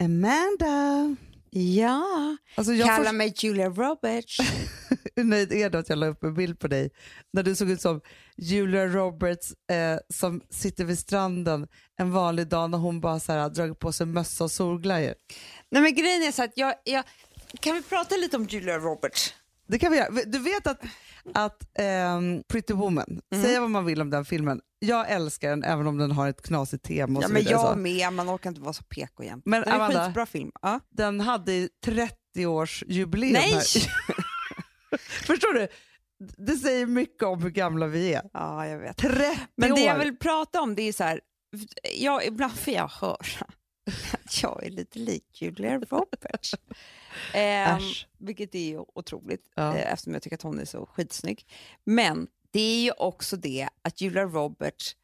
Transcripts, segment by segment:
Amanda. Ja, Alltså kalla får mig Julia Roberts. hur nöjd är du att jag la upp en bild på dig när du såg ut som Julia Roberts eh, som sitter vid stranden en vanlig dag när hon bara så här, dragit på sig mössa och solglajjor. Nej men grejen är så att jag, jag, kan vi prata lite om Julia Roberts? Det kan vi göra. Du vet att, att ehm, Pretty Woman, Mm. säga vad man vill om den filmen, jag älskar den även om den har ett knasigt tema och Ja men jag så. med, man orkar inte vara så PK jämt. Men det är en skitbra film. Ja. Den hade 30-årsjubileum Nej! Förstår du? Det säger mycket om hur gamla vi är. ja, jag vet. 30 Men det år! jag vill prata om det är så här, jag, ibland får jag höra jag är lite lik Julia Roberts. Äsch. vilket är ju otroligt Ja. eh, eftersom jag tycker att hon är så skitsnygg. Men det är ju också det att Julia Roberts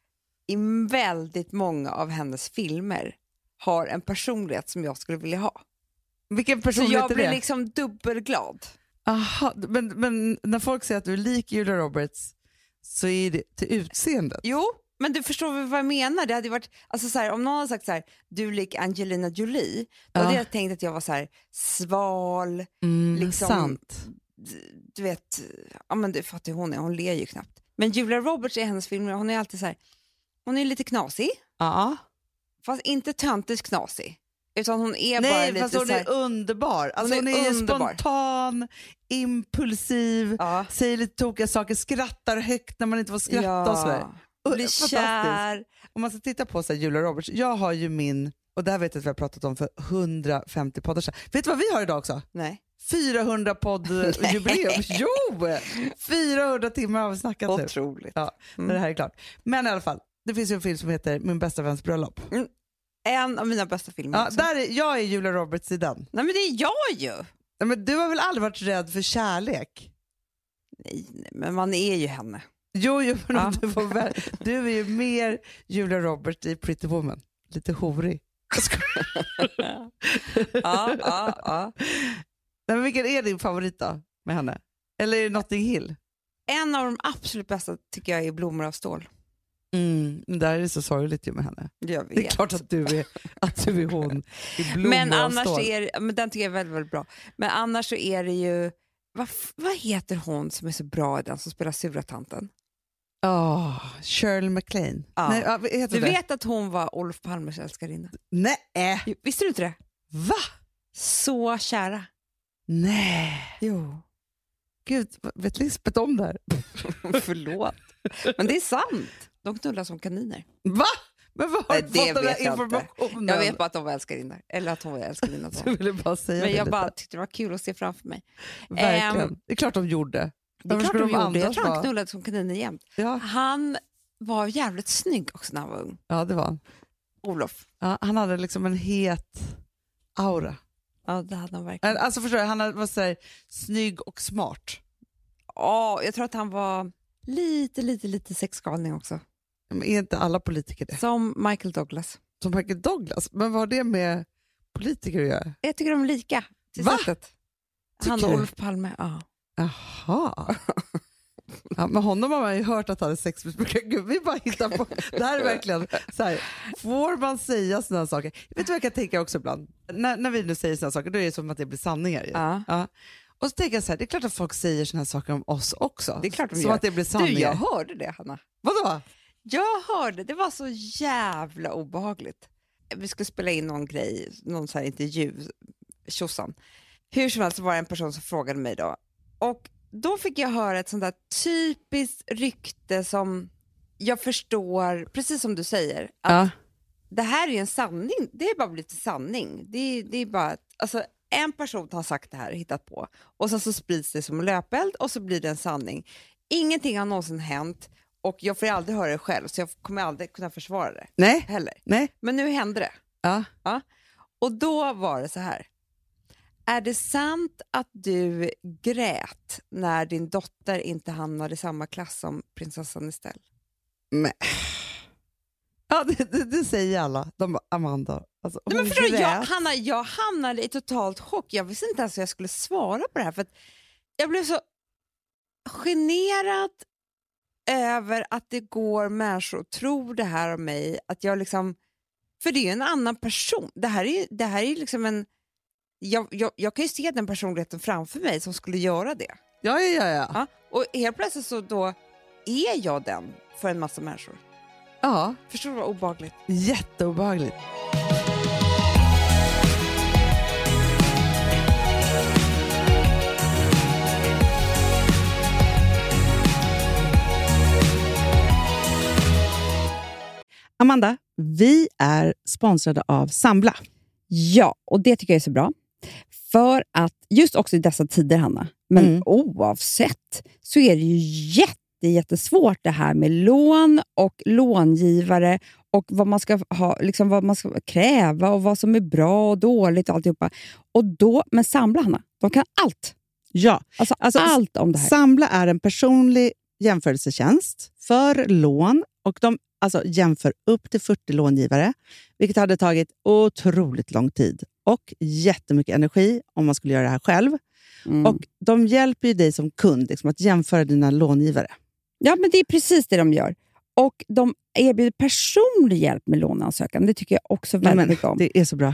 i väldigt många av hennes filmer har en personlighet som jag skulle vilja ha. Vilken Så personlighet jag är blir det? liksom dubbelglad. Aha, men, men när folk säger att du är lik Julia Roberts så är det till utseendet. Jo, men du förstår väl vad jag menar? Det hade varit, alltså så här, om någon hade sagt så här, du lik Angelina Jolie, då hade Ja. jag tänkt att jag var så här, sval, Mm, Liksom- Sant. du vet, ja men du fattar hur hon är, hon ler ju knappt. Men Julia Roberts i hennes filmer, hon är alltid så här, hon är lite knasig, Ja. fast inte töntigt knasig. Utan hon är bara Nej, lite fast hon är underbar. Alltså, hon är är, underbar. spontan, impulsiv, ja, säger lite tokiga saker, skrattar högt när man inte får skratta sådär. ja, Och- blir fantastiskt. kär. Om man ska titta på så här, Julia Roberts, jag har ju min, och det här vet jag att vi har pratat om för 150 poddar sedan. Vet du vad vi har idag också? Nej. 400 poddjubileum. jo! 400 timmar har vi snackat nu. Otroligt. Ja, Mm. det här är klart. Men i alla fall, det finns ju en film som heter Min bästa väns bröllop. En av mina bästa filmer. Ja, också. där är, jag är Julia Roberts i den. Nej men det är jag ju! Nej, Men du har väl aldrig varit rädd för kärlek? Nej, nej, men man är ju henne. Jo, jo men Ja. du, får väl, du är ju mer Julia Roberts i Pretty Woman. Lite horig. Ja, ja, ja. Nej, men vilken är din favorit då med henne? Eller är det Notting Hill? En av de absolut bästa tycker jag är Blommor av stål. Mm, där är det så sorgligt ju med henne. Jag Det är klart att du är, att du är hon i blommor Men av annars stål. är men den tycker jag är väldigt, väldigt bra. Men annars så är det ju, vad, vad heter hon som är så bra i den som spelar sura tanten? Åh, Shirley MacLaine. Ja. Nej, ja, heter Du det? vet att hon var Olof Palmes älskarinna? Nej, Jo, Visste du inte det? va? Så kära. Nej. Jo. Gud, vet Lisbeth om det här? Förlåt. Men det är sant. De knullar som kaniner. Va? Men vad har du fått den här informationen? Jag vet bara att de var älskarinnor. Eller att hon var älskarinna. Men jag lite. bara tyckte det var kul att se framför mig. Verkligen. Ehm, det är klart de gjorde. Det är klart de de gjorde. Jag tror han knullade som kaniner jämt. Ja, Han var jävligt snygg också när han var ung. ja, det var han. Olof. Ja, han hade liksom en het aura. Ja, det hade han verkligen. Alltså förstår du, han var så här, snygg och smart. Ja, jag tror att han var lite, lite, lite sexgalning också. Men är inte alla politiker det? Som Michael Douglas. Som Michael Douglas. Men vad har det med politiker att göra? Jag tycker de är lika till Va? sättet. Tycker Han och? Olof Palme. Ja. Jaha. Ja, men honom har man ju hört att han är sexmissbrukare. Gud, vi bara hittar på. Det här är verkligen så här, får man säga sådana saker? Vet du vad jag kan tänka också ibland? När, när vi nu säger sådana saker, då är det som att det blir sanningar. Ju. Ja. Och så tänker jag så här, det är klart att folk säger sådana saker om oss också. Det är klart de som gör. att det blir Du, sanningar. jag hörde det, Hanna. Vadå? Jag hörde, det var så jävla obehagligt. Vi skulle spela in någon grej, någon så här intervju, tjosan. Hur som helst var det en person som frågade mig då. Och då fick jag höra ett sånt där typiskt rykte som jag förstår, precis som du säger, att Ja. det här är ju en sanning. Det är bara blivit en sanning. Det är, det är bara, att- alltså, en person har sagt det här, hittat på, och sen så sprids det som löpeld och så blir det en sanning. Ingenting har någonsin hänt och jag får aldrig höra det själv så jag kommer aldrig kunna försvara det Nej, heller. nej. Men nu hände det. Ja. Och då var det så här. Är det sant att du grät när din dotter inte hamnade i samma klass som prinsessan Estelle? Men. Ja, det, det, det säger alla. De bara, Amanda, alltså, Nej, men förstår jag. Hanna, jag hamnade i totalt chock. Jag visste inte ens hur jag skulle svara på det här. För jag blev så generad över att det går människor och tror det här om mig. Att jag liksom För det är ju en annan person. Det här är, det här är liksom en... Jag, jag, jag kan ju se den personligheten framför mig som skulle göra det. Ja, ja, ja. ja. Ja, och helt plötsligt så då är jag den för en massa människor. ja. Förstår du vad obehagligt? Jätteobehagligt. Amanda, vi är sponsrade av Sambla. Ja, och det tycker jag är så bra. För att just också i dessa tider, Hanna, men Mm. oavsett, så är det ju jätte, jättesvårt det här med lån och långivare och vad man ska ha, liksom vad man ska kräva och vad som är bra och dåligt och alltihopa. Och då, men Sambla, Hanna, de kan allt. Ja, Alltså, Alltså, allt om det här. Sambla är en personlig jämförelsetjänst för lån och de alltså, jämför upp till 40 långivare, vilket hade tagit otroligt lång tid och jättemycket energi om man skulle göra det här själv. Mm. Och De hjälper dig som kund liksom, att jämföra dina långivare. Ja, men det är precis det de gör. Och de erbjuder personlig hjälp med låneansökan. Det tycker jag också väldigt mycket om. Det är så bra.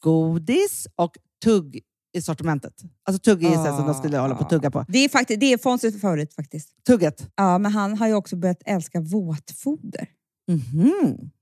godis och tugg i sortimentet. Alltså tugg är ju så som de skulle hålla på att tugga på. Det är, faktiskt, det är Fonzies favorit faktiskt. Tugget. Ja, men han har ju också börjat älska våtfoder. Mhm.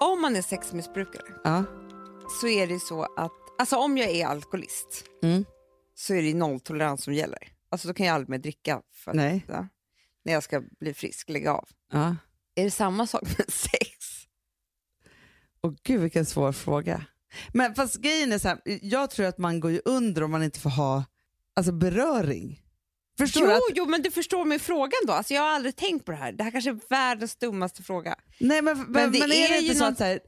Om man är sexmissbrukare Ja. så är det så att, alltså om jag är alkoholist Mm. så är det nolltolerans som gäller. Alltså då kan jag aldrig mer dricka för att, Nej. ja, när jag ska bli frisk, lägga av. Ja. Är det samma sak med sex? Åh gud vilken svår fråga. Men fast grejen är så här, jag tror att man går ju under om man inte får ha alltså, beröring. Förstår Jo? Att, jo, men du förstår min frågan då. Alltså, jag har aldrig tänkt på det här. Det här kanske är världens dummaste fråga. nej, men, men, men, det är, det är ju inte så någon- att så här,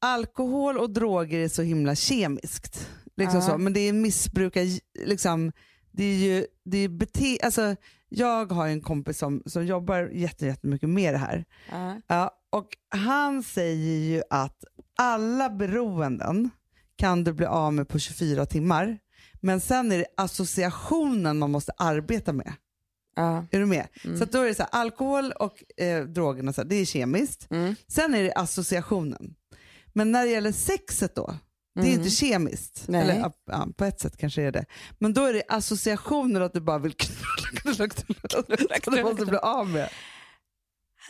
alkohol och droger är så himla kemiskt? Liksom Ja. så. Men det är missbrukar, liksom, det är ju det är bete, alltså, jag har en kompis som, som jobbar jätte- jättemycket med det här. Ja. Ja, och han säger ju att alla beroenden kan du bli av med på 24 timmar. Men sen är det associationen man måste arbeta med. Ja. Är du med? Mm. Så då är det så här, alkohol och eh, drogerna, så här, det är kemiskt. Mm. Sen är det associationen. Men när det gäller sexet då, det är Mm. inte kemiskt. Nej. Eller ja, på ett sätt kanske är det. Men då är det associationen att du bara vill knulla, knulla, knulla. Som du måste bli av med. Ja,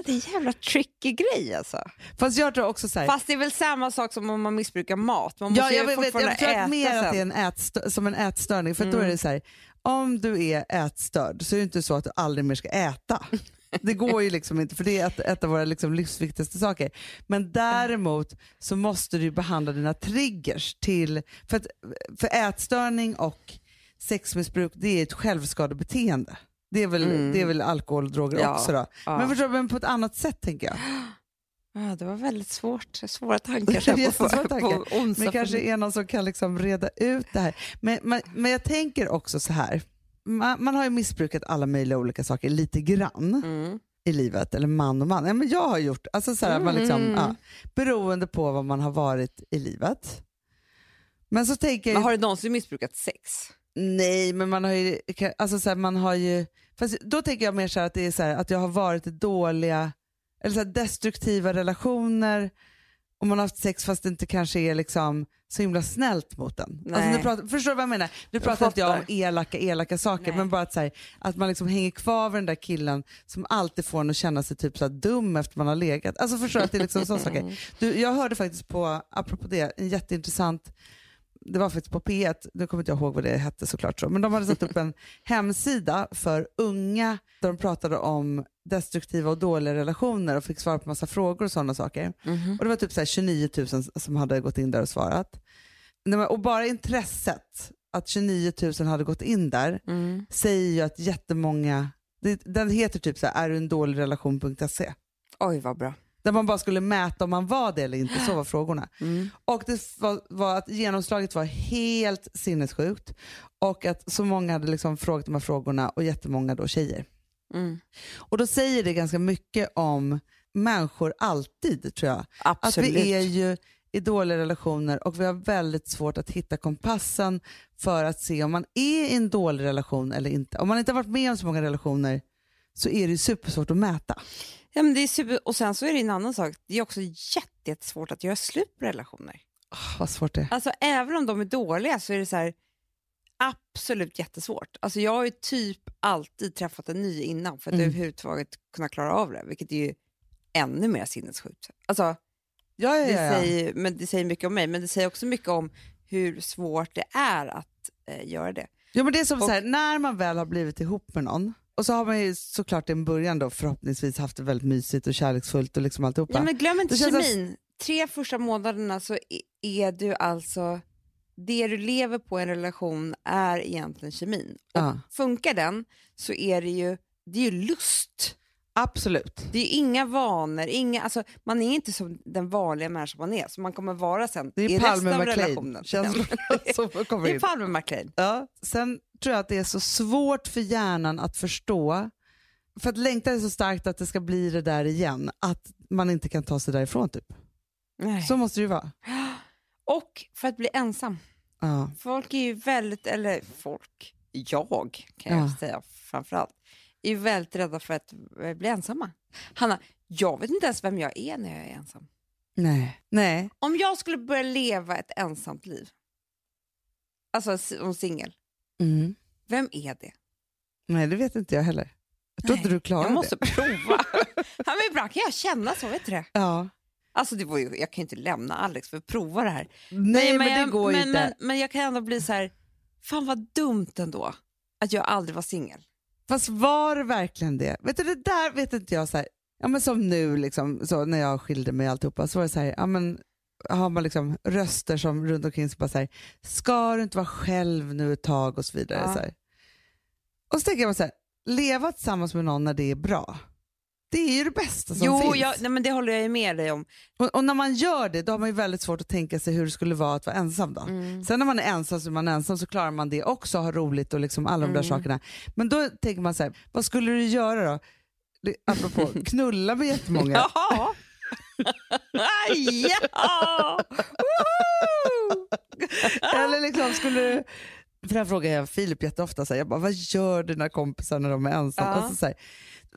Det är en jävla tricky grej alltså. Fast jag tror också så här, Fast det är väl samma sak som om man missbrukar mat. Man måste Ja, ju jag, vet, vet, jag tror att mer sen. att det är en som en ätstörning. För då Mm. är det så här, om du är ätstörd så är det inte så att du aldrig mer ska äta. Det går ju liksom inte, för det är ett, ett av våra liksom livsviktigaste saker. Men däremot så måste du ju behandla dina triggers till, för, att, för ätstörning och sexmissbruk det är ett självskadebeteende. Det är väl, Mm. det är väl alkohol och droger Ja, också då. ja. Men, förstår, men på ett annat sätt tänker jag. Ja, det var väldigt svårt. Svåra tankar här på, tankar. på onsdag. Men kanske är någon som kan liksom reda ut det här. Men, men, men jag tänker också så här. Man, man har ju missbrukat alla möjliga olika saker lite grann Mm. i livet, eller man och man. Ja, men jag har gjort, alltså så här, man liksom, Mm. ja, beroende på vad man har varit i livet. Men så tänker jag, Men har du någonsin missbrukat sex? Nej men man har ju, alltså så här, man har ju, fast då tänker jag mer så här att det är så här, att jag har varit i dåliga, eller så här, destruktiva relationer och man har haft sex fast det inte kanske är liksom så himla snällt mot den. Alltså, nu pratar, förstår du vad jag menar? Nu pratar inte jag om elaka, elaka saker, Nej. men bara att, så här, att man liksom hänger kvar vid den där killen som alltid får en att känna sig typ så dum efter man har legat. Alltså förstår du att det är liksom sådana saker. Du, jag hörde faktiskt på, apropå det, en jätteintressant det var faktiskt på P1, nu kommer inte jag ihåg vad det hette såklart, så, men de hade satt upp en hemsida för unga där de pratade om destruktiva och dåliga relationer och fick svara på massa frågor och sådana saker. Och Det var typ så här 29 000 som hade gått in där och svarat. Och bara intresset att 29 000 hade gått in där Mm. säger ju att jättemånga, det, den heter typ så här, är du en dålig relation.se. Oj, vad bra. Där man bara skulle mäta om man var det eller inte, så var frågorna. Mm. Och det var, var att genomslaget var helt sinnessjukt och att så många hade liksom frågat de här frågorna och jättemånga då tjejer. Mm. Och då säger det ganska mycket om människor alltid tror jag. Absolut. Att vi är ju i dåliga relationer och vi har väldigt svårt att hitta kompassen för att se om man är i en dålig relation eller inte. Om man inte har varit med om så många relationer så är det ju supersvårt att mäta. Ja, men det är super... Och sen så är det en annan sak. Det är också jätte- jättesvårt att göra slut på relationer. Oh, vad svårt det är. Alltså även om de är dåliga så är det så här absolut jättesvårt. Alltså jag har ju typ alltid träffat en ny innan för att Mm. överhuvudtaget kunna klara av det, vilket är ju ännu mer sinnessjukt. Alltså, Ja, ja, det, ja, ja. Säger, men det säger mycket om mig, men det säger också mycket om hur svårt det är att eh, göra det. Ja, men det är som Och- så här, när man väl har blivit ihop med någon och så har man ju såklart i en början då förhoppningsvis haft det väldigt mysigt och kärleksfullt och liksom alltihopa. Ja, men glöm inte Det kemin. Tre första månaderna så är- du alltså, det du lever på i en relation är egentligen kemin. Och Ja. funkar den så är det ju, det är ju lust. Absolut. Det är inga vanor, inga, alltså, man är inte som den vanliga människan man är, som man kommer vara sen Det är i Palme resten av McLean. relationen. Känslorna som kommer det är in. Palme McLean. Ja. Sen tror jag att det är så svårt för hjärnan att förstå, för att längtan är så starkt att det ska bli det där igen, att man inte kan ta sig därifrån typ. Nej. Så måste det ju vara. Och för att bli ensam. Ja. Folk är ju väldigt, eller folk, jag kan jag Ja. säga framförallt, är ju väldigt rädda för att eh, bli ensamma. Hanna, jag vet inte ens vem jag är när jag är ensam. Nej. Nej. Om jag skulle börja leva ett ensamt liv, alltså som singel, Mm. vem är det? Nej, det vet inte jag heller. Jag tror inte du klarar Jag måste det. prova. ja, men ibland kan jag känna så, vet du det? Ja. Alltså det var ju, jag kan ju inte lämna Alex för att prova det här. Nej, men, jag, det går ju men, inte. Men, men jag kan ändå bli så här, fan vad dumt ändå att jag aldrig var singel. Fast var det verkligen det? Vet du, det där vet inte jag. Så här, ja, men som nu liksom, så när jag skilde mig och alltihopa så var det så här, ja, men, har man liksom röster som runt omkring sig bara här, ska du inte vara själv nu ett tag och så vidare. Ja. Så här. Och så tänker jag så här, leva tillsammans med någon när det är bra. Det är ju det bästa som Jo, finns. jag, nej, men det håller jag med dig om. Och, och när man gör det, då har man ju väldigt svårt att tänka sig hur det skulle vara att vara ensam. Då. Mm. Sen när man är ensam så är man ensam så klarar man det också, har roligt och liksom alla de där Mm. sakerna. Men då tänker man så här, vad skulle du göra då? Apropå knulla med jättemånga. Jaha! ja! Eller liksom skulle du... För det här frågar jag Filip jätteofta, så här, jag bara, vad gör dina kompisar när de är ensamma? Ja. Alltså, så här,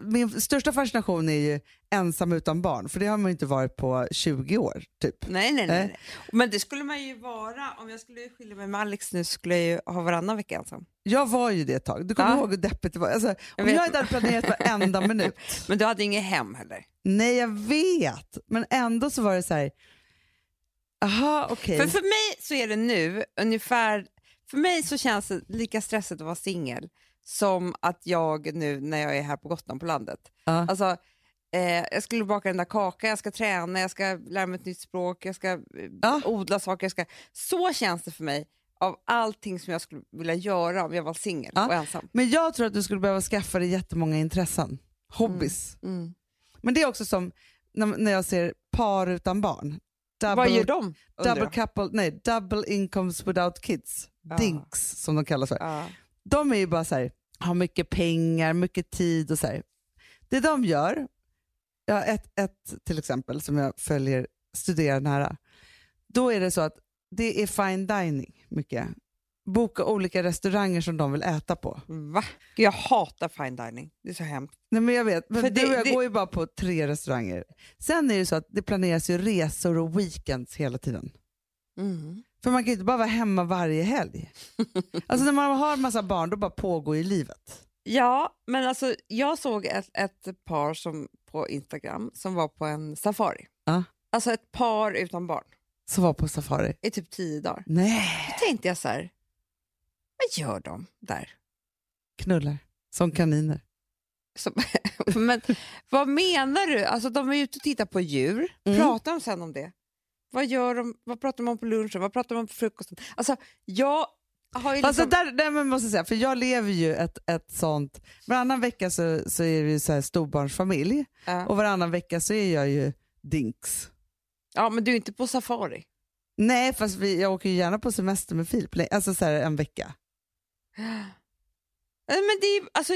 min största fascination är ju ensam utan barn, för det har man ju inte varit på 20 år. typ. Nej, nej, nej, nej. Men det skulle man ju vara, om jag skulle skilja mig med Alex nu skulle jag ju ha varannan vecka ensam. Jag var ju det ett tag, du kommer Ja. ihåg hur deppigt det var? Alltså, jag inte hade planerat varenda minut, Men du hade inget hem heller. nej jag vet, men ändå så var det så här, aha okej. För, för mig så är det nu ungefär, för mig så känns det lika stressigt att vara singel som att jag nu när jag är här på Gotland på landet. Ja. Alltså, eh, jag skulle baka den där kakan, jag ska träna, jag ska lära mig ett nytt språk, jag ska Ja. odla saker. Jag ska... Så känns det för mig av allting som jag skulle vilja göra om jag var singel Ja. och ensam. Men jag tror att du skulle behöva skaffa dig jättemånga intressen, hobbys. Mm. Men det är också som när, när jag ser par utan barn. Double, Vad gör de? double couple, nej, double incomes without kids. Dinks som de kallas för. De är ju bara så här, har mycket pengar, mycket tid och så här. Det de gör, ja, ett, ett till exempel som jag följer, studerar nära, då är det så att det är fine dining mycket. Boka olika restauranger som de vill äta på. Va? Jag hatar fine dining, det är så hemskt. Nej men jag vet, men För du och jag det- går ju bara på tre restauranger. Sen är det så att det planeras ju resor och weekends hela tiden. Mm. För man kan ju inte bara vara hemma varje helg. alltså när man har en massa barn då bara pågår ju livet. Ja, men alltså jag såg ett, ett par som, på Instagram som var på en safari. Ja. Alltså ett par utan barn Som var på safari. i typ tio dagar. Nej, Då tänkte jag så här, vad gör de där? knullar. Som kaniner. Så, men vad menar du? Alltså de är ute och tittar på djur, Mm. pratar de sen om det? Vad, gör de, vad pratar de om på lunchen? Vad pratar de om på frukosten? Alltså jag har ju Alltså liksom... där, där man måste säga, för jag lever ju ett, ett sånt, varannan vecka så, så är vi så här storbarnsfamilj Ja. och varannan vecka så är jag ju dinks. ja, men du är inte på safari. Nej fast vi, jag åker ju gärna på semester med Filip, alltså så här en vecka. Eh, Men det är alltså...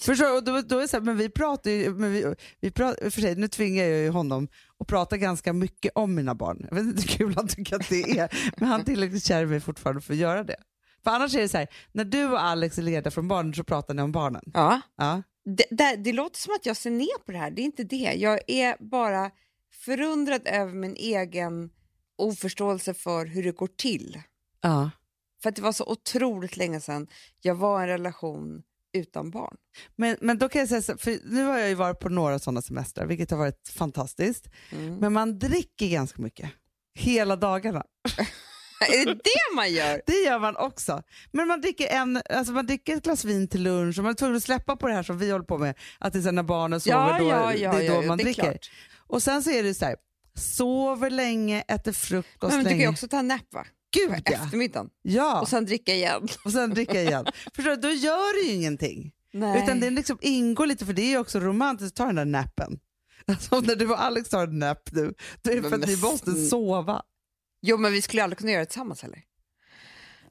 Förstår du? Och då, då är det så här, men vi pratar ju, men vi, vi pratar, för sig, nu tvingar jag ju honom att prata ganska mycket om mina barn. Jag vet inte hur kul han tycker att det är, men han är tillräckligt kär i mig fortfarande för att göra det. För annars är det så här, när du och Alex är lediga från barnen så pratar ni om barnen. Ja. Ja. Det, det, det låter som att jag ser ner på det här, det är inte det. Jag är bara förundrad över min egen oförståelse för hur det går till. Ja. För att det var så otroligt länge sedan jag var i en relation utan barn. Men, men då kan jag säga så, för nu har jag ju varit på några sådana semestrar, vilket har varit fantastiskt. Mm. Men man dricker ganska mycket. Hela dagarna. är det det man gör? Det gör man också. Men man dricker, en, alltså man dricker ett glas vin till lunch och man är tvungen att släppa på det här som vi håller på med. Att det är när barnen sover, Ja, då, ja, ja, det är då man det är dricker. klart. Och sen så är det så här, sover länge, äter frukost Men du kan länge. ju också ta en nap va? Gud ja! eftermiddagen. ja. Och sen dricka igen. och sen dricka igen. Förstår du, då gör det ju ingenting. Nej. Utan det liksom ingår lite, för det är ju också romantiskt att ta den där nappen. Alltså när du och Alex tar en nap nu, då är det Men för att ni måste sova. Jo, men vi skulle aldrig kunna göra det tillsammans heller.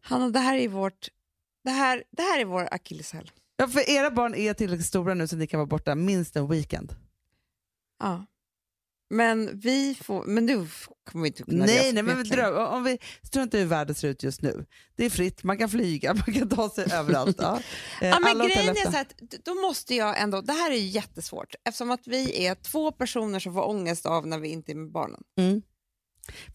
Hanna, det här är vårt... Det här, det här är vår akilleshäl. Ja, för era barn är tillräckligt stora nu så ni kan vara borta minst en weekend. Ja. Men vi får... Men nu kommer vi inte kunna Nej, nej men dröm, om vi struntar i hur världen ser ut just nu. Det är fritt, man kan flyga, man kan ta sig överallt. Ja. Eh, Ja, men alla hotell grejen är så att då måste jag ändå, det här är jättesvårt eftersom att vi är två personer som får ångest av när vi inte är med barnen.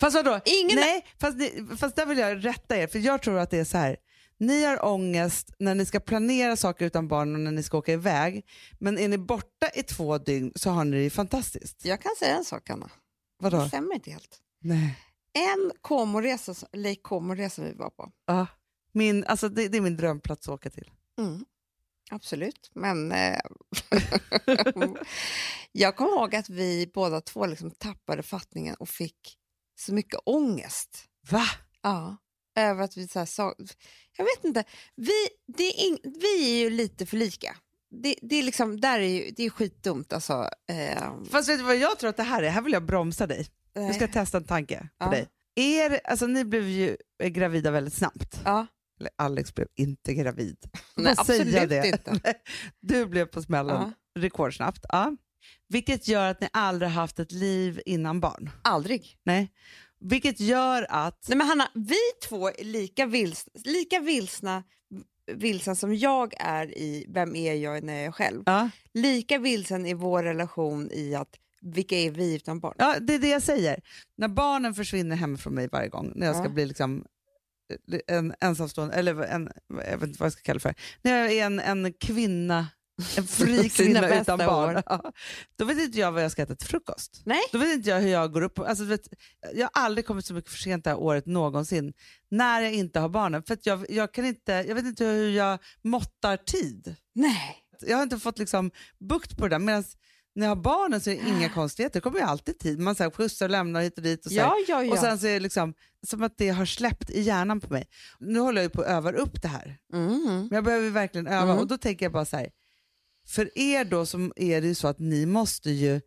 Fast vadå? Ingen- Nej, fast, fast där vill jag rätta er, för jag tror att det är så här. Ni har ångest när ni ska planera saker utan barn och när ni ska åka iväg. Men är ni borta i två dygn så har ni det fantastiskt. Jag kan säga en sak Anna, det Vadå? stämmer inte helt. Nej. En Como-resa, Lake Como-resa vi var på. Ja. Min, alltså det, det är min drömplats att åka till. Mm. Absolut, men eh, jag kommer ihåg att vi båda två liksom tappade fattningen och fick så mycket ångest. Va? Ja. Över att vi så här sa, jag vet inte, vi, det är ing, vi är ju lite för lika. det, det är liksom, där är ju, det är skitdumt alltså. Eh, Fast vet du vad jag tror att det här är? Här vill jag bromsa dig. Jag ska testa en tanke på Ja. dig. Er, alltså, ni blev ju gravida väldigt snabbt. ja. Eller Alex blev inte gravid. Nej, absolut det? inte. Du blev på smällen Ja. rekordsnabbt. Ja. Vilket gör att ni aldrig haft ett liv innan barn. Aldrig. Nej. Vilket gör att... Nej, men Hanna, vi två är lika, vils, lika vilsna, vilsna som jag är i vem är jag när jag är själv. Ja. Lika vilsen i vår relation i att vilka är vi utan barn? Ja, det är det jag säger. När barnen försvinner hemifrån mig varje gång, när jag ska Ja. bli liksom eh, en ensamstående, eller en, jag vet inte vad jag ska kalla det för, när jag är en, en kvinna, en fri kvinna bästa utan barn, år. ja, då vet inte jag vad jag ska äta till frukost. Nej. Då vet inte jag hur jag går upp. Alltså, vet, jag har aldrig kommit så mycket för sent det här året någonsin när jag inte har barnen. För jag, jag, kan inte, jag vet inte hur jag måttar tid. Nej. Jag har inte fått liksom bukt på det där. Medan när jag har barnen så är det inga konstigheter. Det kommer ju alltid tid. Man så här, skjutsar och lämnar hit och dit. Och, så. Ja, ja, ja. och sen så är det liksom som att det har släppt i hjärnan på mig. Nu håller jag ju på att öva upp det här. mm. Men jag behöver verkligen öva Mm. och då tänker jag bara så här. För er då som är det ju så att ni måste ju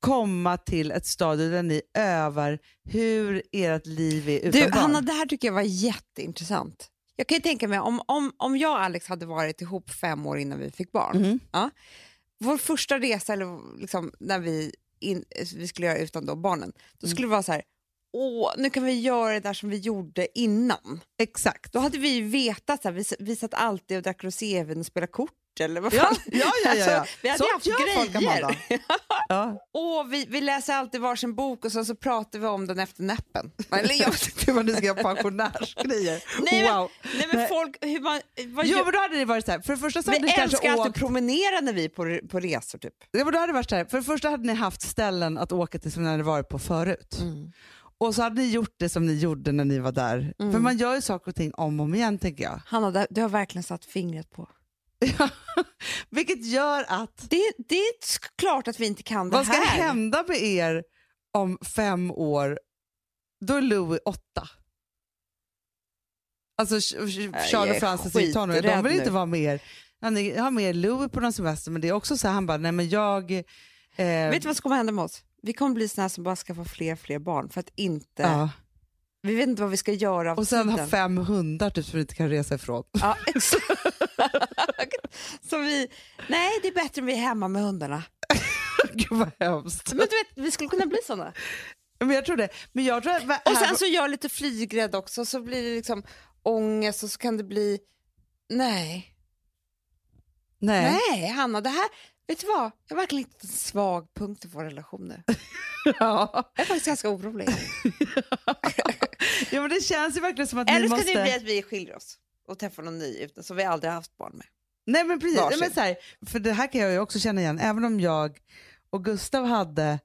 komma till ett stadie där ni övar hur ert liv är utan Du, barn. Hanna, det här tycker jag var jätteintressant. Jag kan ju tänka mig om, om, om jag och Alex hade varit ihop fem år innan vi fick barn. Mhm. Ja, vår första resa, eller liksom, när vi, in, vi skulle göra utan då barnen, då skulle det vara så här, åh, nu kan vi göra det där som vi gjorde innan. Exakt. Då hade vi vetat, så här, vi, vi satt alltid och drack rosévin och spelade kort. Eller vad fan. ja, ja. ja, ja. Alltså, vi hade Sånt haft folk, grejer. Amanda. Ja. Åh, vi, vi läser alltid varsin bok och sen så pratar vi om den efter näppen. Eller jag, Gud vad ni ska göra pensionärsgrejer. Nej, men- wow. nej men folk, hur man, vad Jo gör, men då hade det varit så här. För det första så hade vi ni kanske älskar alltid åkt... promenera när vi är på, på resor typ. Ja, men då hade det varit så här. För det första hade ni haft ställen att åka till som ni hade varit på förut. Och så hade ni gjort det som ni gjorde när ni var där. Mm. För man gör ju saker och ting om och om igen tänker jag. Hanna, du har verkligen satt fingret på. Vilket gör att, Det, det är klart att vi inte kan det vad ska här. hända med er om fem år? Då är Louis åtta. Alltså Charles och Francis är tonåringar, de vill nu. inte vara med er. Han har med Louis på någon semester men det är också så här, han bara, nej men jag... Eh, Vet du vad som kommer hända med oss? Vi kommer bli såna här som bara skaffar fler fler barn för att inte... ja. Vi vet inte vad vi ska göra av Och sen ha fem hundar typ, som vi inte kan resa ifrån. Ja, exakt. Så vi... Nej, det är bättre om vi är hemma med hundarna. Gud vad hemskt. Men du vet, vi skulle kunna bli såna. Men jag tror det. Men jag tror att, Och sen så gör jag lite flygrädd också, så blir det liksom ångest och så kan det bli... Nej. nej. Nej, Hanna, det här... Vet du vad? Jag har verkligen hittat en svag punkt i vår relation nu. Ja. Jag är faktiskt ganska orolig. Ja men det känns ju verkligen som att Eller ni ska måste... det bli att vi skiljer oss och träffar någon ny utan, som vi aldrig har haft barn med? Nej men precis, Varsin. Men så här, för det här kan jag ju också känna igen, även om jag och Gustav hade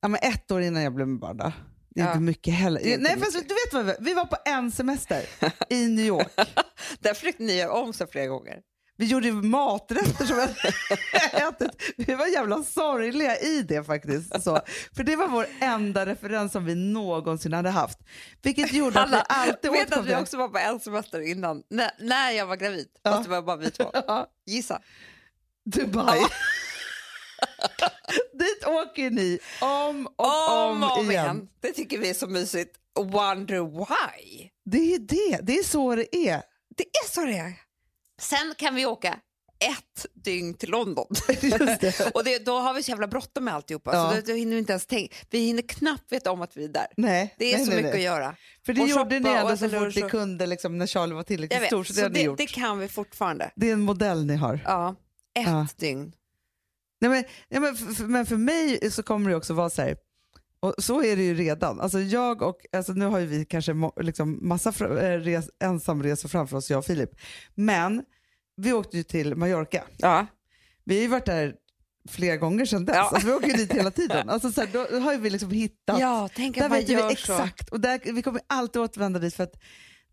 ja, men ett år innan jag blev med barn då. Det är Ja. inte mycket heller. Inte Nej, fast, du vet vad vi, vi var på en semester i New York. Där försökte ni göra om sig flera gånger. Vi gjorde maträtter som vi ätit. Vi var jävla sorgliga i det faktiskt. Så, för det var vår enda referens som vi någonsin hade haft. Vilket gjorde att vi alltid vet att vi också var på en semester innan, när, när jag var gravid. Ja. Fast det var bara vi två. Ja, Gissa. Dubai. Dit åker ni om och om, Om om igen. igen. Det tycker vi är så mysigt. Wonder why. Det är det, det är så det är. Det är så det är. Sen kan vi åka ett dygn till London. Det. och det, då har vi så jävla bråttom med alltihopa. Ja. Så då, då hinner vi inte ens tänka. Vi hinner knappt veta om att vi är där. Nej, Det är nej, så nej, mycket nej. att göra. För det Och gjorde ni ändå så fort ni kunde liksom, när Charlie var tillräckligt vet, stor. Så det så det, gjort. det kan vi fortfarande. Det är en modell ni har. Ja, ett Ja. dygn. Nej, men, ja, men, för- men för mig så kommer det också vara så här, och så är det ju redan. Alltså jag och, alltså nu har ju vi kanske liksom massa eh, res, ensamresor framför oss, jag och Filip. Men vi åkte ju till Mallorca. Ja. Vi har ju varit där flera gånger sedan dess. Ja. Alltså, vi åker ju dit hela tiden. Alltså, så här, då har vi liksom hittat, ja, tänk där att man vet vi gör så. exakt. Och där, vi kommer alltid återvända dit för att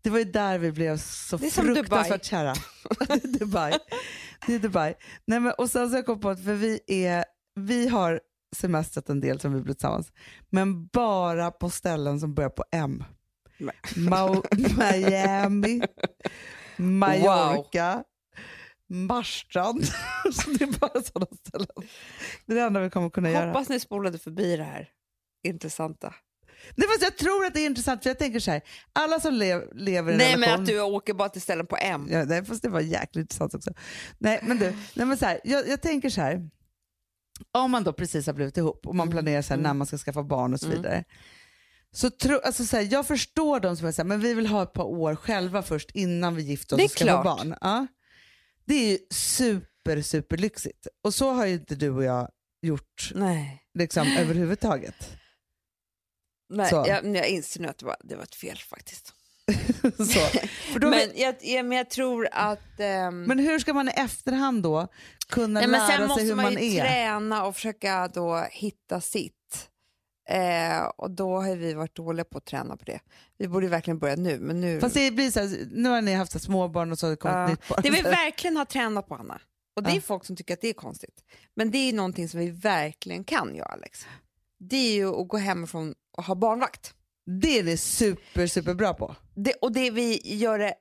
det var ju där vi blev så Det är fruktansvärt kära. Det är Dubai. Det är Dubai. Nej, men, och sen så har jag kommit på att för vi, är, vi har semestrat en del som vi blivit tillsammans, men bara på ställen som börjar på M. Nej. Miami, Mallorca, Marstrand. så det är bara sådana ställen. Det är det enda vi kommer kunna göra. Hoppas ni spolade förbi det här intressanta. Nej, fast jag tror att det är intressant för jag tänker så här, alla som lev, lever i en Nej men relation. att du åker bara till ställen på M. Ja, nej, fast det var jäkligt intressant också. Nej, men du, nej, men så här, jag, jag tänker så här. Om man då precis har blivit ihop och man Mm, planerar så här, när man ska skaffa barn och så vidare. Så tro, alltså så här, jag förstår de som är så här, men vi vill ha ett par år själva först innan vi gifter oss och skaffar klart. barn. Ja. Det är ju super, super lyxigt. Och så har ju inte du och jag gjort Nej. liksom, överhuvudtaget. Nej, Så. jag, jag inser nu att det var, det var ett fel faktiskt. Men jag, jag, men jag tror att... ehm, Men hur ska man i efterhand då kunna nej, lära sen sig måste hur man man, ju är? träna och försöka då hitta sitt. Eh, och då har vi varit dåliga på att träna på det. Vi borde verkligen börja nu. Men nu... Fast det blir så här, nu har ni haft småbarn och så har det kommit Ja. nytt barn. Det vi verkligen har tränat på, Anna, och det är Ja. folk som tycker att det är konstigt, men det är någonting som vi verkligen kan göra, Alex. Det är ju att gå hemifrån och ha barnvakt. Det är ni super, super bra på. Det, och det vi gör det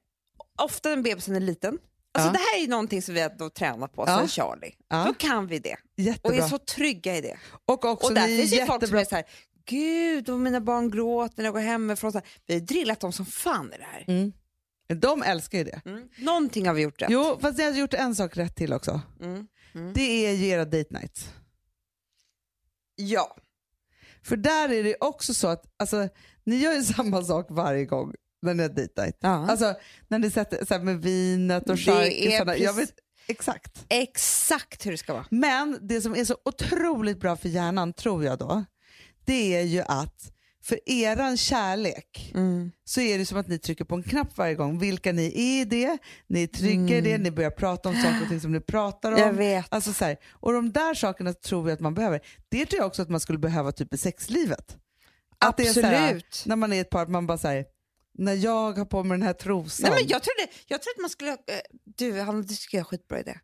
ofta när bebisen är liten. Alltså Ja. Det här är ju någonting som vi har tränat på Ja. sen Charlie. Ja. Då kan vi det och Jättebra. är så trygga i det. och också och där finns ju folk som är så här, gud och mina barn gråter när jag går hemifrån. Så här, vi har drillat dem som fan i det här. Mm. De älskar ju det. Mm. Någonting har vi gjort rätt. Jo, fast ni har gjort en sak rätt till också. Mm. Mm. Det är ju era date nights. Ja. För där är det också så att alltså, ni gör ju samma sak varje gång när ni har night. ja. Alltså när ni sätter så här, med vinet och charkisarna. Jag vet exakt. Exakt hur det ska vara. Men det som är så otroligt bra för hjärnan tror jag då, det är ju att för eran kärlek så är det som att ni trycker på en knapp varje gång. Vilka ni är i det, ni är trygga i det, ni börjar prata om saker och ting som ni pratar om. Jag vet. Alltså så här, och de där sakerna tror vi att man behöver. Det tror jag också att man skulle behöva typ i sexlivet. Att det är så här, Absolut. när man är ett par, man bara säger när jag har på mig den här trosan. Nej, men jag, trodde, jag tror att man skulle... eh, Du, han, det skulle jag ha skitbra idé.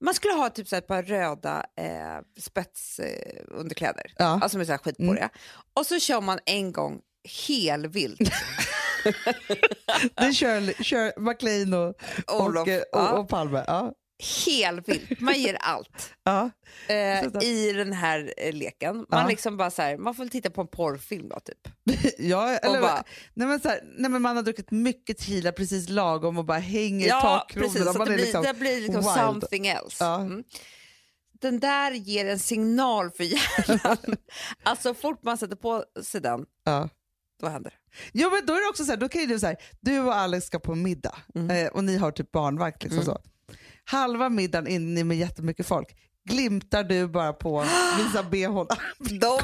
Man skulle ha typ så ett par röda eh, spetsunderkläder, eh. Ja. alltså med så här skitborriga. Och så kör man en gång helvilt. Det kör, kör McLean och, och, Olof, och, ja. och, Palme. Ja. Helvilt. Man ger allt Ja. eh, i den här eh, leken. Man, Ja. liksom bara så här, man får titta på en porrfilm då, typ. Ja, eller, bara- nej, men så här, nej, men man har druckit mycket tequila precis lagom och bara hänger i Ja, takkronorna. precis. Så Man det, blir, liksom det blir liksom wild. something else. Ja. Mm. Den där ger en signal för hjärnan. alltså fort man sätter på sig den, Ja. då händer det. Jo, men då är det också så här, då kan ju du så här, du och Alex ska på middag Mm. eh, och ni har typ barnvakt. Liksom så. Halva middagen inne med jättemycket folk glimtar du bara på visa bh. De,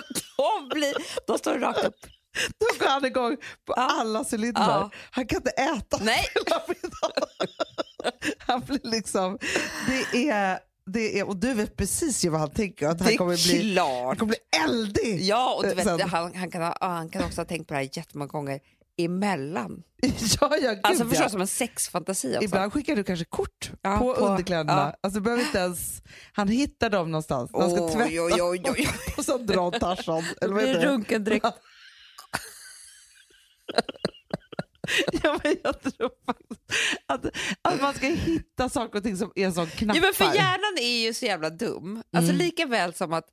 de, blir, de står rakt upp. Då går han igång på Ja. alla cylindrar. Ja. Han kan inte äta Nej. hela middagen. Han blir liksom, det är, det är, och du vet precis ju vad han tänker, att Det han kommer bli, han kommer bli eldig. Ja, och du Eh, vet, sen. han, han, kan ha, han kan också ha tänkt på det här jättemånga gånger emellan. ja, ja, gud, Alltså förstå ja. som en sexfantasi. Alltså. Ibland skickar du kanske kort Ja, på, på- underkläderna. ja. Alltså, behöver inte ens, han hittar dem någonstans när han ska tvätta oj, oj, oj. och så drar Tarzan. Det Eller vad heter det? runkendräkt. Ja, men jag tror att, att man ska hitta saker och ting som är som knappar. Ja, men för hjärnan är ju så jävla dum. Alltså Mm. lika väl som att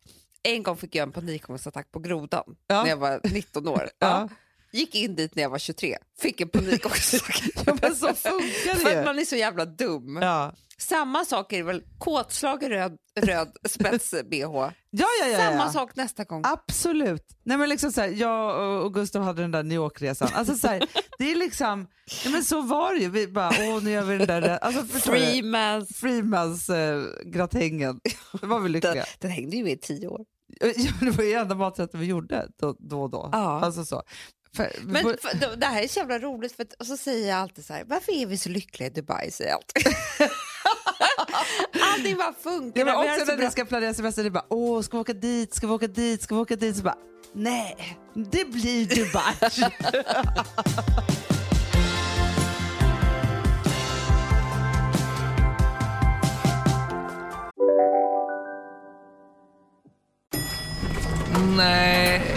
en gång fick jag en panikångestattack på grodan Ja. när jag var 19 år. Ja. Gick in dit när jag var 23, fick en panikångestattack. Ja, men så funkar För det att ju. man är så jävla dum. Ja. Samma sak är det väl kåtslagen röd, röd spets-bh. Ja, ja, ja, ja. Samma sak nästa gång. Absolut. Nej, men liksom så här, jag och- Gustav hade den där New York-resan. Alltså, så här, det är liksom, ja, men så var det ju. Vi bara, åh nu gör vi den där, alltså? Freemans. Freemans eh. Det var vi Den, lyckliga. den hängde ju med i tio år. Ja, det var ju enda maträtten vi gjorde då, då och då. Ja. Alltså så. För, Men för, det- här är så jävla roligt, för att, och så säger jag alltid så här, varför är vi så lyckliga i Dubai? Säger jag alltid. Allting bara funkar. Ja, men också när ni ska planera semester, det är bara åh, ska vi åka dit, ska vi åka dit, ska vi åka dit? Så bara, nej, det blir Dubai.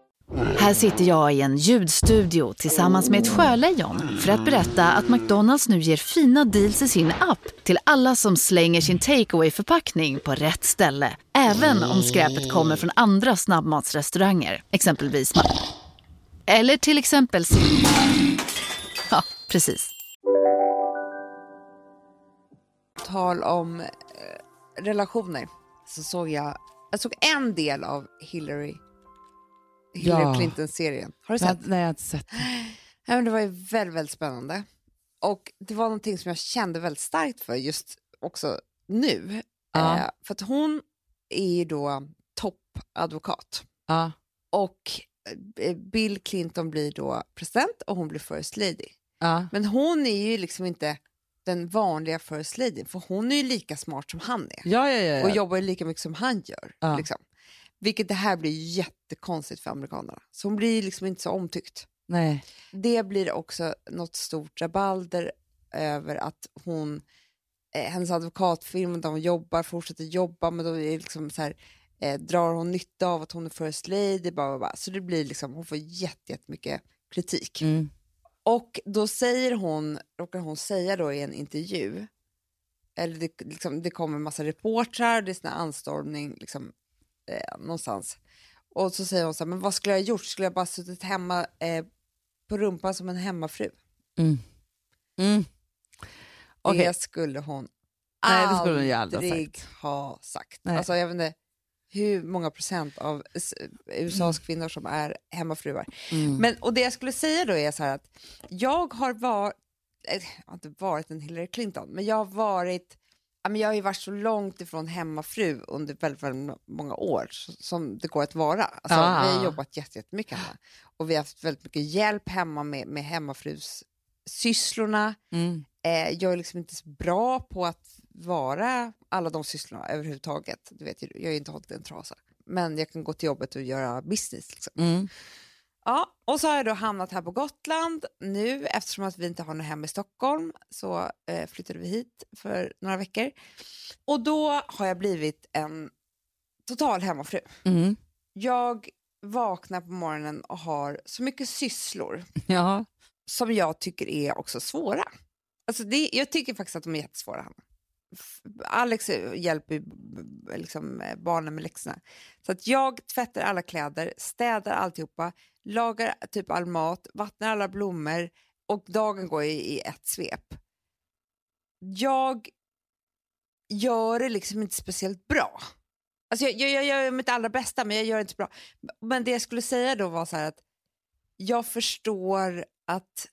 Här sitter jag i en ljudstudio tillsammans med ett sjölejon för att berätta att McDonalds nu ger fina deals i sin app till alla som slänger sin takeaway förpackning på rätt ställe. Även om skräpet kommer från andra snabbmatsrestauranger, exempelvis Eller till exempel Ja, precis. tal om eh, relationer så såg jag, jag såg en del av Hillary, Hillary Ja. Clinton-serien. Har du sett? nej, jag har inte sett. Ja, men det var ju väldigt, väldigt spännande. Och det var någonting som jag kände väldigt starkt för just också nu. Ja. Eh, för att hon är ju då toppadvokat. Ja. Och eh, Bill Clinton blir då president och hon blir first lady. Ja. Men hon är ju liksom inte den vanliga first lady, för hon är ju lika smart som han är. Ja, ja. Och jobbar ju lika mycket som han gör. Liksom. Vilket det här blir jättekonstigt för amerikanerna. Så hon blir liksom inte så omtyckt. Nej. Det blir också något stort rabalder över att hon, eh, hennes advokatfirma hon jobbar, fortsätter jobba, men då är liksom så här, eh, drar hon nytta av att hon är first lady, bla, bla, bla. så det blir liksom, hon får jätte- jättemycket kritik. Mm. Och då säger hon, råkar hon säga då i en intervju, eller det, liksom, det kommer en massa reportrar, det är sån anstormning liksom, eh, någonstans. Och så säger hon så här, men vad skulle jag ha gjort? Skulle jag bara suttit hemma eh, på rumpan som en hemmafru? Mm. Mm. Okej. Det skulle hon Nej, det skulle hon ju aldrig ha sagt. ha sagt. Nej. Alltså, jag vet inte hur många procent av s- USAs Mm. kvinnor som är hemmafruar. Mm. Men, och det jag skulle säga då är så här att jag har varit, jag har inte varit en Hillary Clinton, men jag har varit men jag har ju varit så långt ifrån hemmafru under väldigt, väldigt många år som det går att vara. Alltså, Ah. Vi har jobbat jätte- jättemycket hemma och vi har haft väldigt mycket hjälp hemma med, med hemmafrus sysslorna. Mm. Eh, jag är liksom inte så bra på att vara alla de sysslorna överhuvudtaget. Du vet, jag ju inte hållit en trasa. Men jag kan gå till jobbet och göra business. Liksom. Mm. Ja, och så har jag då hamnat här på Gotland nu eftersom att vi inte har något hem i Stockholm så eh, flyttade vi hit för några veckor. Och då har jag blivit en total hemmafru. Mm. Jag vaknar på morgonen och har så mycket sysslor Ja. som jag tycker är också svåra. Alltså det, jag tycker faktiskt att de är jättesvåra. Hanna. Alex hjälper liksom, eh, barnen med läxorna. Så att jag tvättar alla kläder, städar alltihopa, lagar typ all mat, vattnar alla blommor och dagen går i, ett svep. Jag gör det liksom inte speciellt bra. Alltså jag, jag, jag gör mitt allra bästa men jag gör det inte bra. Men det jag skulle säga då var så att jag förstår att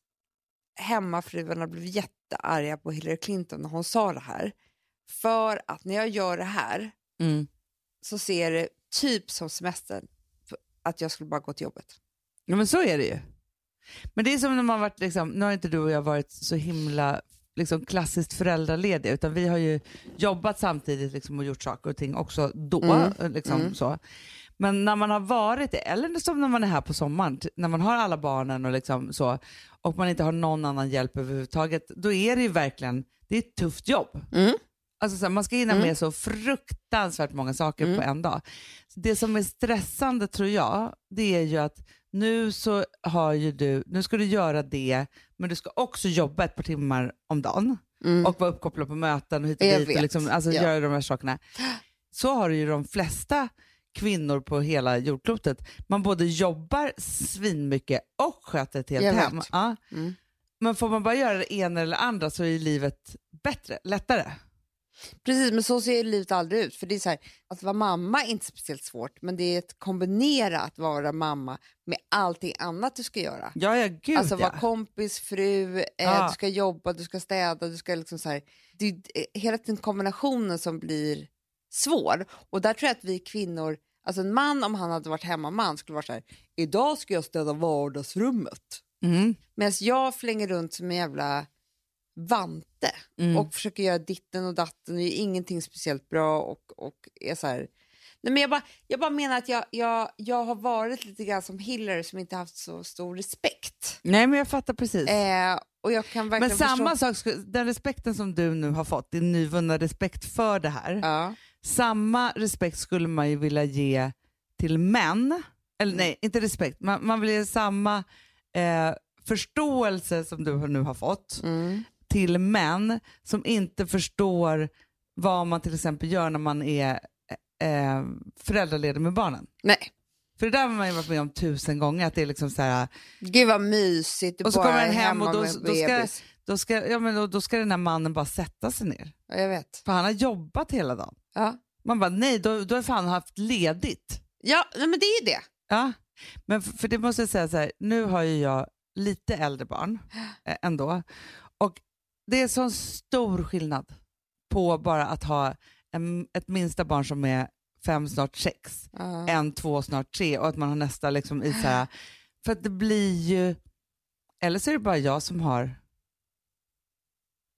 hemmafruarna blev jättearga på Hillary Clinton när hon sa det här. För att när jag gör det här Mm. så ser det typ som semestern att jag skulle bara gå till jobbet. Ja, men så är det ju. Men det är som när man varit, liksom, nu har inte du och jag varit så himla liksom, klassiskt föräldralediga, utan vi har ju jobbat samtidigt liksom, och gjort saker och ting också då. Mm. Liksom, Mm. så. Men när man har varit det, eller som när man är här på sommaren, när man har alla barnen och, liksom, så, och man inte har någon annan hjälp överhuvudtaget, då är det ju verkligen det är ett tufft jobb. Mm. Alltså, så här, man ska hinna Mm. med så fruktansvärt många saker Mm. på en dag. Det som är stressande tror jag, det är ju att nu så har ju du, nu ska du göra det, men du ska också jobba ett par timmar om dagen Mm. och vara uppkopplad på möten och hit och Jag dit och liksom, alltså, ja. göra de här sakerna. Så har ju de flesta kvinnor på hela jordklotet. Man både jobbar svinmycket och sköter ett helt Jag hem. Ja. Mm. Men får man bara göra det ena eller andra så är livet bättre, lättare. Precis, men så ser livet aldrig ut. För det är så här, Att vara mamma är inte speciellt svårt, men det är att kombinera att vara mamma med allting annat du ska göra. Ja, ja, gud alltså ja. vara kompis, fru, eh, Ja. du ska jobba, du ska städa, du ska liksom så här, det är eh, hela den kombinationen som blir svår. Och där tror jag att vi kvinnor, alltså en man om han hade varit hemmaman skulle vara så här, idag ska jag städa vardagsrummet. Mm. Medan jag flänger runt som en jävla vante Mm. och försöker göra ditten och datten och är ingenting speciellt bra och, och är så här... Nej, men jag, bara, jag bara menar att jag, jag, jag har varit lite grann som Hillary som inte haft så stor respekt. Nej men jag fattar precis. Eh, och jag kan men verkligen samma förstå... sak, den respekten som du nu har fått, din nyvunna respekt för det här, Ja. samma respekt skulle man ju vilja ge till män. Eller Mm. nej, inte respekt, man, man vill ge samma eh, förståelse som du nu har fått Mm. Till män som inte förstår vad man till exempel gör när man är eh, föräldraledig med barnen. Nej. För det där har man ju varit med om tusen gånger, att det är liksom så här, Gud vad mysigt, du Och så kommer den hem och då- då ska- då ska, ja, men då, då ska den här mannen bara sätta sig ner. Ja, jag vet. För han har jobbat hela dagen. Ja, Man bara, nej, då, då har fan haft ledigt. ja nej, men det är ju det. Ja, men för, för det måste jag säga så här, nu har ju jag lite äldre barn eh, ändå. Och det är sån stor skillnad på bara att ha en, ett minsta barn som är fem, snart sex, Ja. en, två, snart tre och att man har nästa liksom i så här, för att det blir ju, eller så är det bara jag som har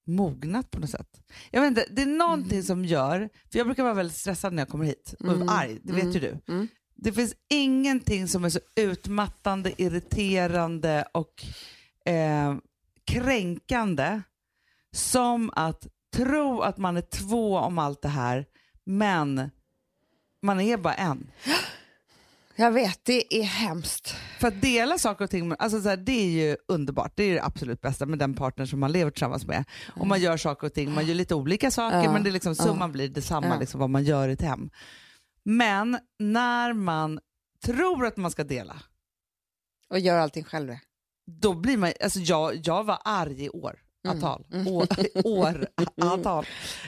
mognat på något sätt. Jag vet inte, det är någonting som gör, för jag brukar vara väldigt stressad när jag kommer hit och Mm. arg, det vet Mm. ju du. Mm. Det finns ingenting som är så utmattande, irriterande och eh, kränkande som att tro att man är två om allt det här, men man är bara en. Jag vet, det är hemskt. För att dela saker och ting, alltså så här, det är ju underbart. Det är det absolut bästa med den partner som man lever tillsammans med. Och man gör saker och ting, man gör lite olika saker Ja. men det är liksom, summan blir detsamma Ja. liksom, vad man gör i ett hem. Men när man tror att man ska dela, Och gör allting själv. då blir man, alltså jag, jag var arg i år. Mm. Antal. Mm. År, år antal.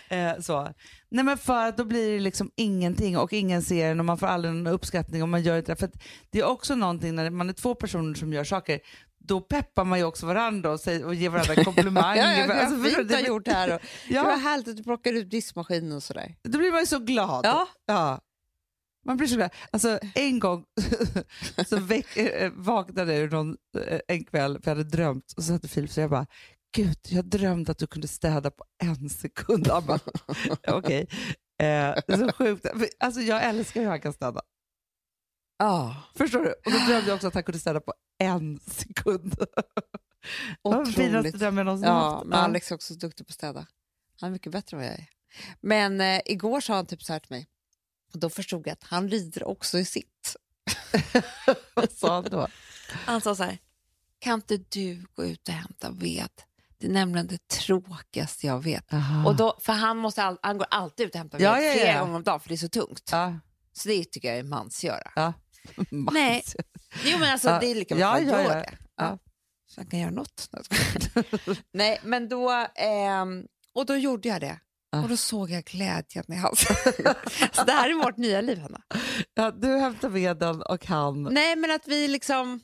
Eh, så. Nej men för då blir det liksom ingenting och ingen ser en och man får aldrig någon uppskattning och man gör inte det. För det är också någonting när man är två personer som gör saker, då peppar man ju också varandra och, säger, och ger varandra komplimanger. Ja, ja, Alltså, fint du? har gjort det här. Och, Det var Ja, härligt att du plockade ut diskmaskinen och sådär. då blir man ju så glad. Ja. Ja. Man blir så glad. Alltså en gång så väck, äh, vaknade jag någon, eh, en kväll för jag hade drömt och så hade Filip så jag bara Gud, jag drömde att du kunde städa på en sekund. Han bara, okej. Eh, så sjukt. Alltså jag älskar hur han kan städa. Ja, Förstår du? Och då drömde jag också att han kunde städa på en sekund. Den finaste otroligt. drömmen någonsin Ja, haft. men Alex är också så duktig på att städa. Han är mycket bättre än vad jag är. Men eh, igår sa han typ så här till mig. Och då förstod jag att han rider också i sitt. Vad sa han då? Han sa så här. Kan inte du gå ut och hämta ved? Det är nämligen det tråkigaste jag vet. Aha. Och då, för han, måste all, han går alltid ut och hämtar Ja, ja, ja. flera gånger om dagen för det är så tungt. Ja. Så det tycker jag är mansgöra. Ja. Nej. Jo men alltså det är lika bra att ja, ja. det. Ja. Så han kan göra något. Nej men då, ehm, och då gjorde jag det. Och då såg jag glädjen i hans Så det här är vårt nya liv Hanna. Ja, du hämtar veden och han... Nej men att vi liksom,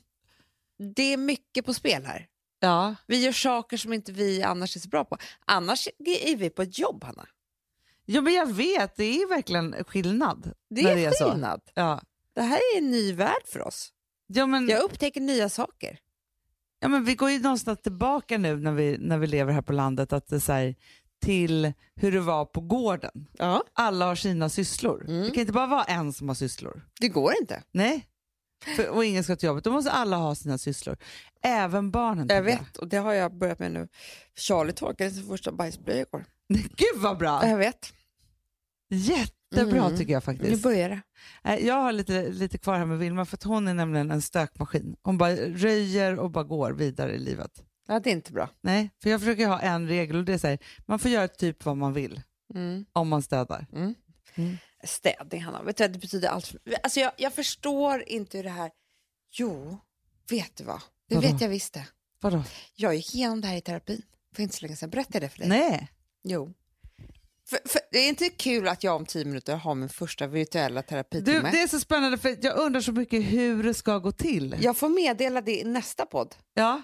det är mycket på spel här. Ja. Vi gör saker som inte vi annars är så bra på. Annars är vi på ett jobb Hanna. Jo men jag vet, det är verkligen skillnad. Det är, det är så. skillnad. Ja. Det här är en ny värld för oss. Ja, men, Jag upptäcker nya saker. ja, men vi går ju någonstans tillbaka nu när vi, när vi lever här på landet att det är så till hur det var på gården. Ja. Alla har sina sysslor. Mm. Det kan inte bara vara en som har sysslor. Det går inte. Nej. För, och ingen ska till jobbet. Då måste alla ha sina sysslor. Även barnen. Jag vet och det har jag börjat med nu. Charlie torkade sin första bajsblöja igår. Gud vad bra! Jag vet. Jättebra Mm. tycker jag Nu faktiskt. börjar det. Nej, Jag har lite, lite kvar här med Vilma för att hon är nämligen en stökmaskin. Hon bara röjer och bara går vidare i livet. Ja, det är inte bra. Nej, för jag försöker ha en regel och det är så här, man får göra typ vad man vill Mm. om man städar. Städning, Hanna. Vet du, det betyder allt. För... Alltså, jag, jag förstår inte hur det här... Jo, vet du vad? Det Vadå? vet jag visst det. Vadå? Jag gick igenom det här i terapin för inte så länge sedan. Berättade jag det för dig? Nej. Jo. För, för, det är inte kul att jag om tio minuter har min första virtuella Du, terapitimme. det är så spännande för jag undrar så mycket hur det ska gå till. Jag får meddela det i nästa podd. Ja.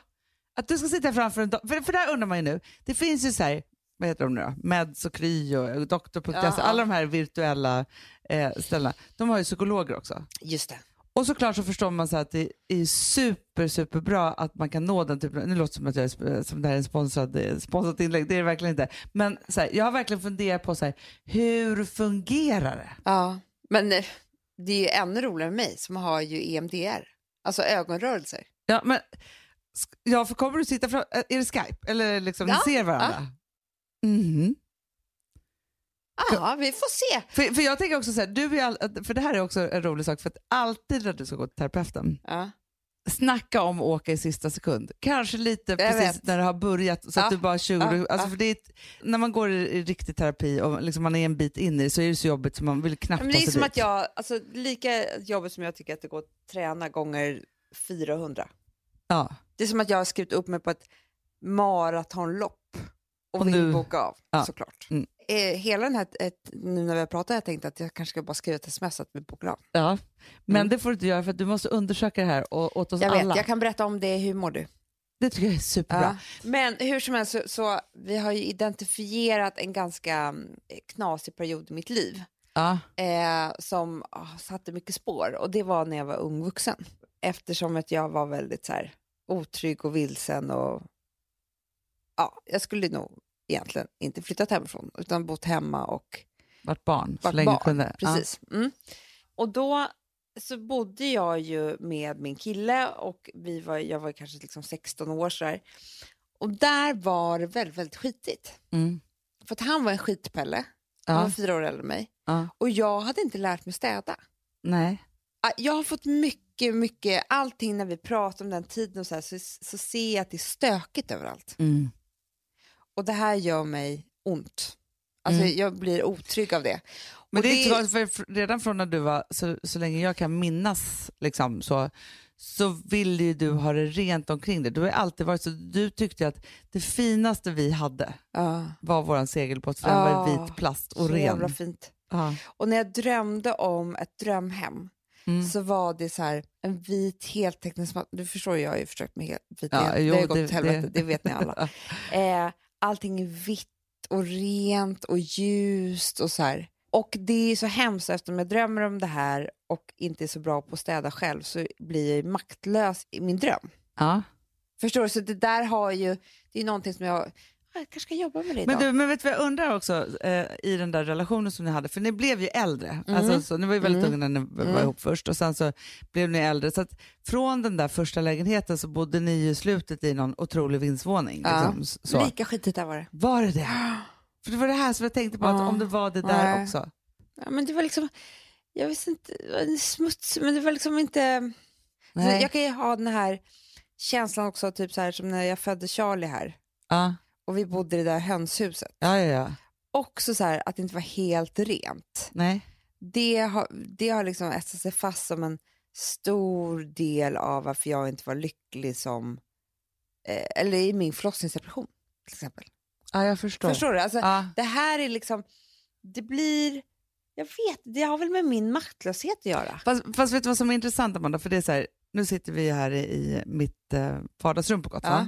Att du ska sitta framför en dator. För, för där undrar man ju nu. Det finns ju så här, vad heter de nu då? Meds och Kry och doktor.se. Ja. Alla de här virtuella eh, ställena. De har ju psykologer också. Just det. Och såklart så förstår man så att det är super, super bra att man kan nå den typen Nu låter det som att jag som det här är en sponsrad, eh, sponsrat inlägg, det är det verkligen inte. Men så här, jag har verkligen funderat på så här, hur fungerar det? Ja, men eh, det är ju ännu roligare med mig som har ju EMDR, alltså ögonrörelser. Ja, men, ja, för kommer du sitta fram, är det Skype? Eller liksom, Ja, ni ser varandra? Mhm. Ja, vi får se. För, för jag tänker också så här, du är all, för det här är också en rolig sak, för att alltid när du ska gå till terapeuten, Ja. snacka om att åka i sista sekund. Kanske lite precis vet. när det har börjat, så Ja, att du bara 20, ja, alltså för det är, när man går i, i riktig terapi och liksom man är en bit in i det så är det så jobbigt så man vill knappt Men ta det är sig som dit. att jag, alltså lika jobbigt som jag tycker att det går att träna gånger 400. Ja. Det är som att jag har skrivit upp mig på ett maratonlopp och, Och vill nu- boka av Ja. såklart. Mm. Eh, hela den här, ett, nu när vi har pratat, jag tänkte att jag kanske ska bara skriva ett sms att vi bokar av. ja. Men Mm. det får du inte göra för att du måste undersöka det här och, åt oss Jag alla. vet, jag kan berätta om det, hur mår du? Det tycker jag är superbra. Men hur som helst så, så vi har ju identifierat en ganska mm, knasig period i mitt liv Ja. eh, som ah, satte mycket spår och det var när jag var ung vuxen. Eftersom att jag var väldigt så här, otrygg och vilsen och ja, jag skulle nog egentligen inte flyttat hemifrån utan bott hemma och Vart barn så varit länge barn. kunde. Precis. Mm. Och då så bodde jag ju med min kille och vi var, jag var kanske liksom 16 år så här. Och där var det väldigt, väldigt skitigt. Ja. Mm. För att han var en skitpelle, han var Ja. fyra år äldre än mig. Ja. Och jag hade inte lärt mig städa. Nej. Ah, Jag har fått mycket, mycket, allting när vi pratar om den tiden och så, här, så, så ser jag att det är stökigt överallt. Mm. Och det här gör mig ont. Alltså Mm. jag blir otrygg av det. Men Och det är för redan från när du var, så, så länge jag kan minnas, liksom, så, så vill ju du ha det rent omkring dig. Du har ju alltid varit så, du tyckte att det finaste vi hade Ja, var vår segelbåt för den var i vit plast och så ren. jävla fint. Ja. Och när jag drömde om ett drömhem Mm. så var det så här en vit heltäckningsmatta. Du förstår, jag har ju försökt med vit Ja, jo, det har ju gått det- åt helvete, det- det... vet ni alla. eh, allting är vitt och rent och ljust och så här. Och det är så hemskt eftersom jag drömmer om det här och inte är så bra på att städa själv så blir jag maktlös i min dröm. Ja. Förstår du? Så det där har ju, det är någonting som jag, jag kanske ska jobba med det Men, du, men vet du vad jag undrar också eh, i den där relationen som ni hade, för ni blev ju äldre. Mm. Alltså, så, ni var ju väldigt Mm. unga när ni var Mm. ihop först och sen så blev ni äldre. Så att från den där första lägenheten så bodde ni ju slutet i någon otrolig vindsvåning. Ja. Liksom, så. Lika skitigt där var det. Var det det? För det var det här som jag tänkte på, att Ja. om det var det där Nej. också. Ja, men det var liksom, jag visste inte, det var smutsigt men det var liksom inte... Nej. jag kan ju ha den här känslan också, typ så här som när jag födde Charlie här Ja. Och vi bodde i det där hönshuset. ja, ja, ja. Också så här att det inte var helt rent. Nej. Det har, det har liksom etsat sig fast som en stor del av varför jag inte var lycklig som, eh, eller i min förlossningsdepression till exempel. Ja, jag förstår. Förstår du? Alltså, Ja. Det här är liksom, det blir, jag vet, det har väl med min maktlöshet att göra. Fast, fast vet du vad som är intressant Amanda? För det är så här, nu sitter vi här i, mitt eh, vardagsrum på Gotland.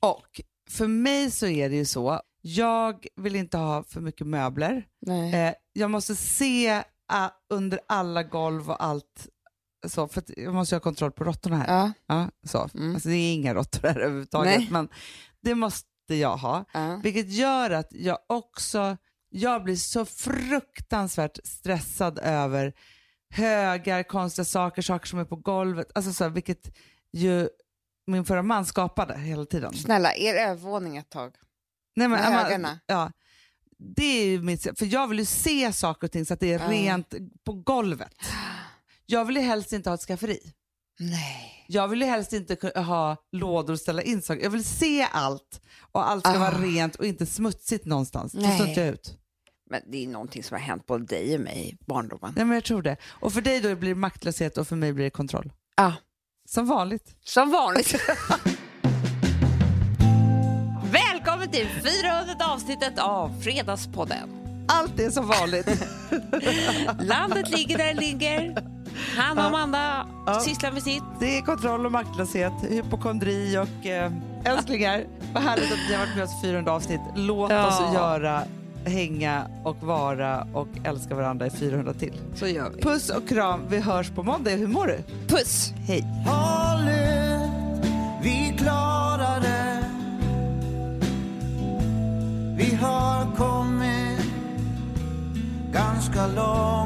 Och för mig så är det ju så, jag vill inte ha för mycket möbler. Nej. Eh, jag måste se eh, under alla golv och allt. Så, för jag måste ha kontroll på råttorna här. Ja. Ja, så. Mm. Alltså, det är inga råttor här överhuvudtaget, Nej. men det måste jag ha. Ja. Vilket gör att jag också jag blir så fruktansvärt stressad över högar, konstiga saker, saker som är på golvet. Alltså så här, vilket ju min förra man skapade hela tiden. Snälla, er övervåning ett tag. Nej, men, med högarna. Ja, det är ju mitt, för jag vill ju se saker och ting så att det är rent på golvet. Jag vill ju helst inte ha ett skafferi. Nej. Jag vill ju helst inte ha lådor och ställa in saker. Jag vill se allt och allt ska Ah. vara rent och inte smutsigt någonstans. Nej. inte jag ut. Men det är någonting som har hänt både dig och mig i barndomen. Nej, men jag tror det. Och för dig då blir det maktlöshet och för mig blir det kontroll. Ja. Som vanligt. Som vanligt. Välkommen till 400 avsnittet av Fredagspodden. Allt är som vanligt. Landet ligger där det ligger. Han och Amanda Ja. sysslar med sitt. Det är kontroll och maktlöshet, hypokondri och eh, älsklingar. Vad härligt att ni har varit med oss i 400 avsnitt. Låt Ja. oss göra hänga och vara och älska varandra i 400 till. Så gör vi. Puss och kram, vi hörs på måndag. Hur mår du? Puss! Hej! Håll ut, vi klarar det. Vi har kommit ganska långt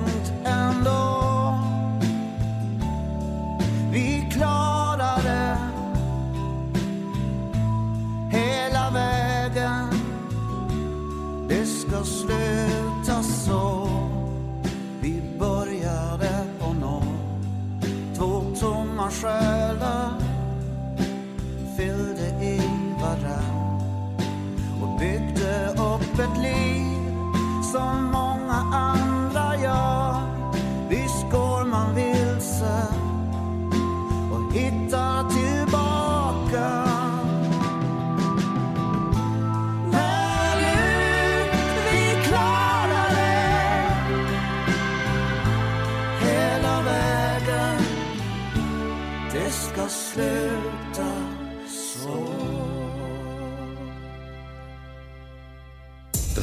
sluta så. Vi började på noll. Två tomma själar fyllde i varann och byggde upp ett liv som